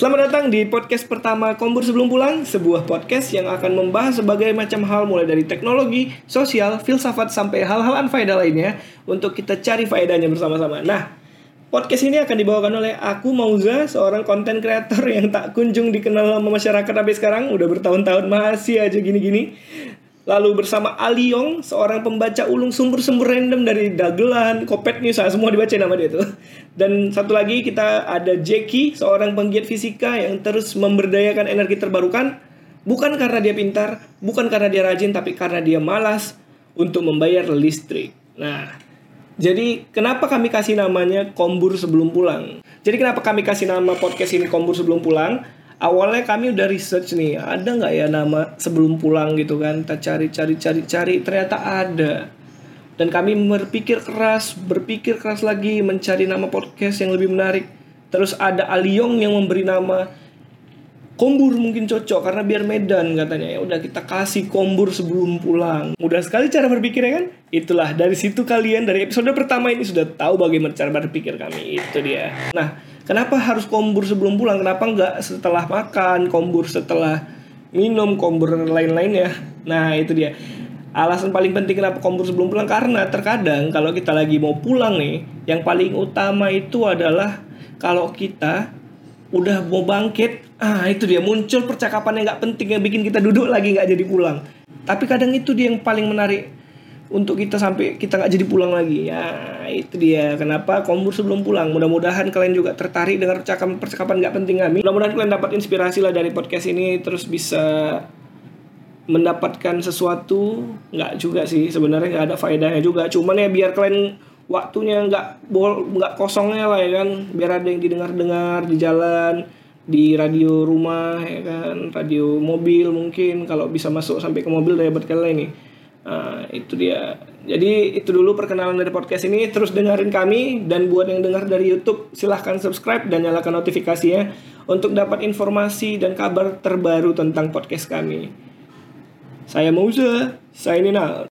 Selamat datang di podcast pertama Kombur Sebelum Pulang, sebuah podcast yang akan membahas berbagai macam hal mulai dari teknologi, sosial, filsafat sampai hal-hal anfaedah lainnya untuk kita cari faedahnya bersama-sama. Nah, podcast ini akan dibawakan oleh aku Mauza, seorang konten kreator yang tak kunjung dikenal sama masyarakat sampai sekarang, udah bertahun-tahun masih aja gini-gini. Lalu bersama Ali Yong, seorang pembaca ulung sumber-sumber random dari Dagelan, Kopet News, ah, semua dibaca nama dia tuh. Dan satu lagi kita ada Jackie, seorang penggiat fisika yang terus memberdayakan energi terbarukan. Bukan karena dia pintar, bukan karena dia rajin, tapi karena dia malas untuk membayar listrik. Nah, jadi kenapa kami kasih namanya Kombur Sebelum Pulang? Jadi kenapa kami kasih nama podcast ini Kombur Sebelum Pulang? Awalnya kami udah research nih ada nggak ya nama sebelum pulang gitu kan kita cari cari cari cari ternyata ada dan kami berpikir keras berpikir keras lagi mencari nama podcast yang lebih menarik terus ada Aliong yang memberi nama Kombur mungkin cocok karena biar Medan katanya ya udah kita kasih kombur sebelum pulang. Mudah sekali cara berpikirnya kan? Itulah dari situ kalian dari episode pertama ini sudah tahu bagaimana cara berpikir kami. Itu dia. Nah, kenapa harus kombur sebelum pulang? Kenapa nggak setelah makan, kombur setelah minum, kombur lain-lainnya? Nah, itu dia. Alasan paling penting kenapa kombur sebelum pulang karena terkadang kalau kita lagi mau pulang nih, yang paling utama itu adalah kalau kita udah mau bangkit ah itu dia muncul percakapan yang nggak penting yang bikin kita duduk lagi nggak jadi pulang tapi kadang itu dia yang paling menarik untuk kita sampai kita nggak jadi pulang lagi. Ya itu dia. Kenapa? Kombur sebelum pulang. Mudah-mudahan kalian juga tertarik dengan percakapan percakapan nggak penting kami. Mudah-mudahan kalian dapat inspirasi lah dari podcast ini terus bisa mendapatkan sesuatu. Nggak juga sih sebenarnya nggak ada faedahnya juga. Cuman ya biar kalian waktunya nggak bol nggak kosongnya lah ya kan? Biar ada yang didengar-dengar di jalan di radio rumah ya kan? Radio mobil mungkin kalau bisa masuk sampai ke mobil dari kalian ini nah, itu dia. Jadi itu dulu perkenalan dari podcast ini. Terus dengerin kami. Dan buat yang dengar dari YouTube silahkan subscribe dan nyalakan notifikasinya untuk dapat informasi dan kabar terbaru tentang podcast kami. Saya Mauza. Signing out